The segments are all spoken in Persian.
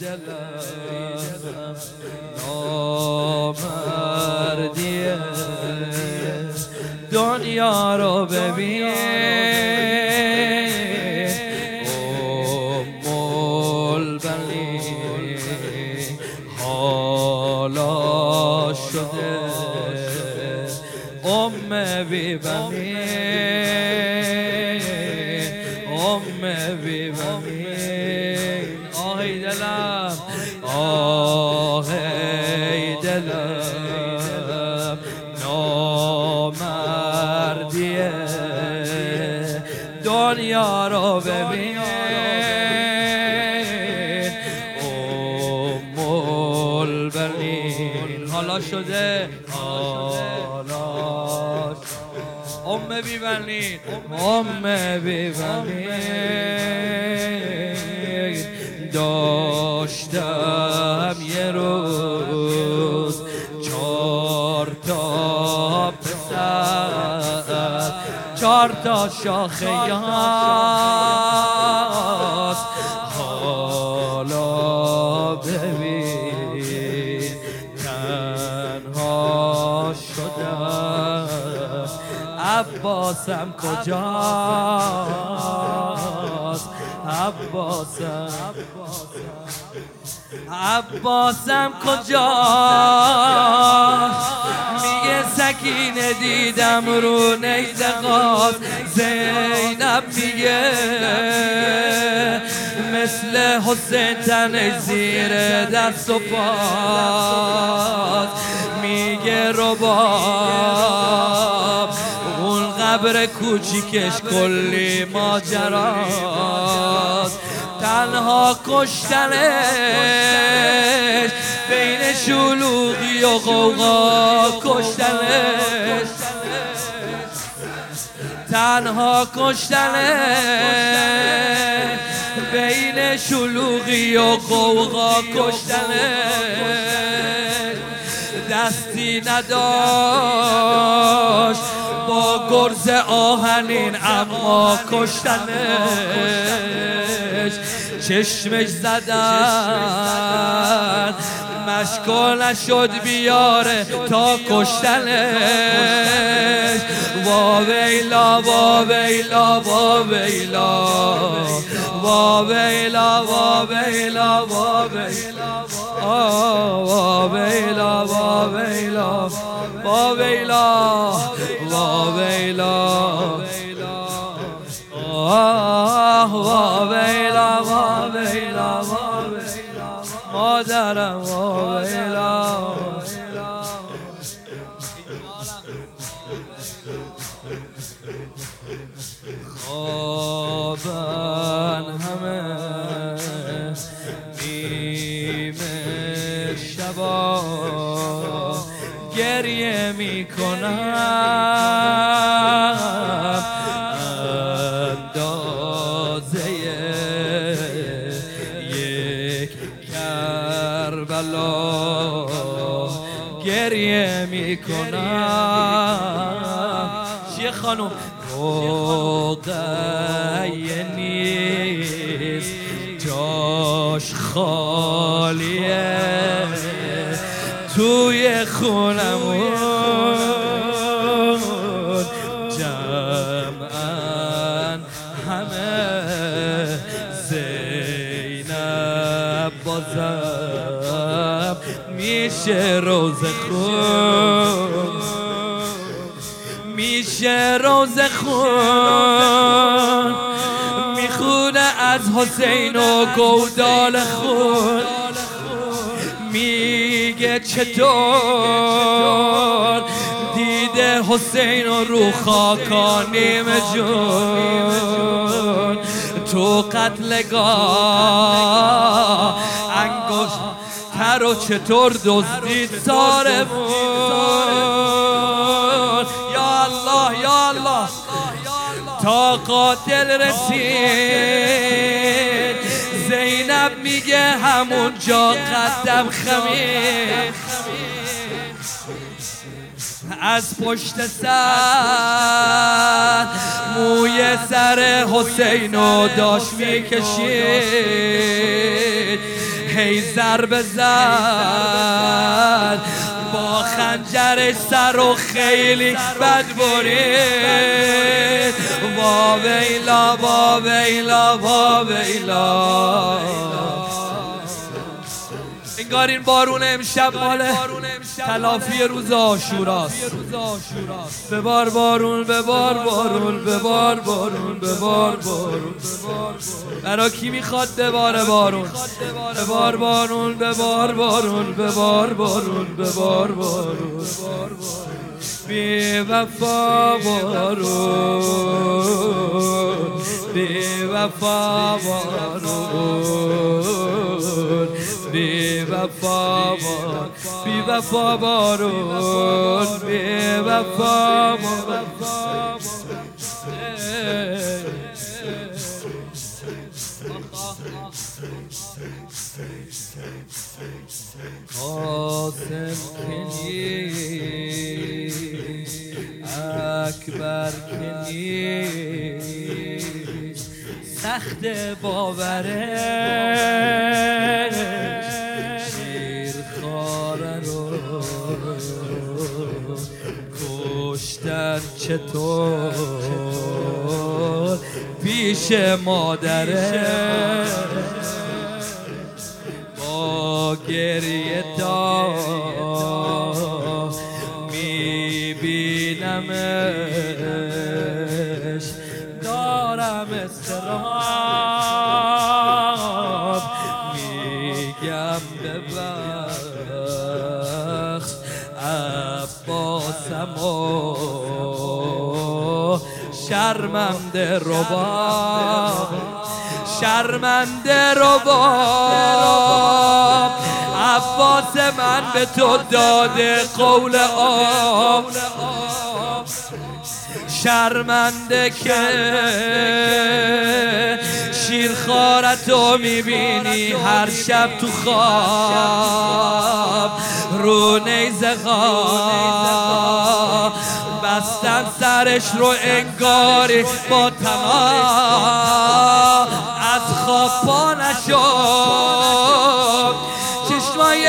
دلم نامردیه دنیا رو ببین. ام البنی حالا شده. ام بی دلم. آهی دلم. نامردیه دنیا رو ببین. ام البنین حالا شده. حالا ام بیبنین ام بیبنین داشتم یه روز چهار تا پسر چهار تا شاخه یاس. حالا ببین تنها شدم. عباسم کجاست؟ عباسم. عباسم کجاست؟ میگه سکینه دیدم رو نیزه زینب میگه مثل حسین تن زیر دست و پاس. میگه رباب اون قبر کوچیکش کلی ماجراست. تنها کشتنش بین شلوغی و غوغا کشتنش. تنها کشتنش بین شلوغی و غوغا کشتنش. دستی نداشت. گرز آهنین اما کشتنش چشمش زدن. مشکل نشد بیاره تا کشتنش. وا ویلا وا ویلا وا ویلا. وا ویلا وا ویلا وا ویلا. وا ویلا وا ویلا. وا ویلا وا ویلا وا ویلا وا ویلا مادرم وا ویلا گریه می‌کنم. اندازه یک کربلا گریه می‌کنم. چیه خانم؟ روغیه نیست. جاش خالیه. توی خونمون. جمعن همه زینب بازم میشه روز خون. میشه روز خون. می‌خونه از حسین و گودال خون. چطور؟ دیده حسین و رو خاکانیم جون تو قتلگاه انگشت تر و چطور دزدید سارمون؟ یا الله یا الله تا قاتل رسید. زینب میگه همون جا قدم خمید. از پشت سر موی سر حسین رو داشت می‌کشید. هی ضرب زد با خنجر سر و خیلی بد برید. با ویلا با ویلا با ویلا. این بارون امشب مال تلافی روز آشوراست به بار بارون به بار بارون به بار بارون به بار بارون برا کی می‌خواد به بار بارون؟ به بار بارون به بار بارون به بار بارون به بار بارون. بی وفا بارون بی وفا بارون. وفا بارون بی وفا قاسم کنی اکبر کنی سخت باوره. چطور پیش مادره؟ با گریه تا میبینمش دارم استراب. میگم ببخش. عباسم و شرمنده ربا. شرمنده ربا. عباس من به تو داده قول آب. شرمنده که شیرخارتو می‌بینی هر شب تو خواب. رو نیزه خواب. بستن سرش رو انگاری با تمام از خواب پا نشد. چشمای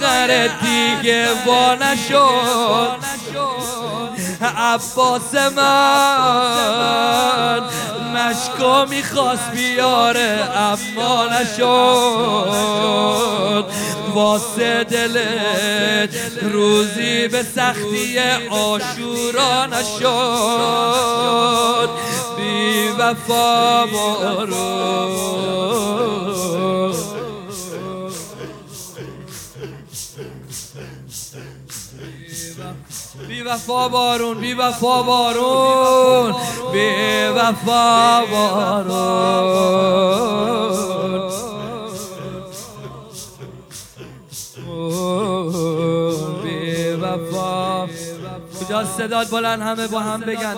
غره دیگه وا نشد. عباس من مشکو می‌خواست بیاره اما نشد. واسه دلت روزی به سختی آشورا نشد. بی وفا بارو بی وفا بارون بی وفا بارون بی وفا بارون. بی وفا کجا صدات بلند همه با هم بگن.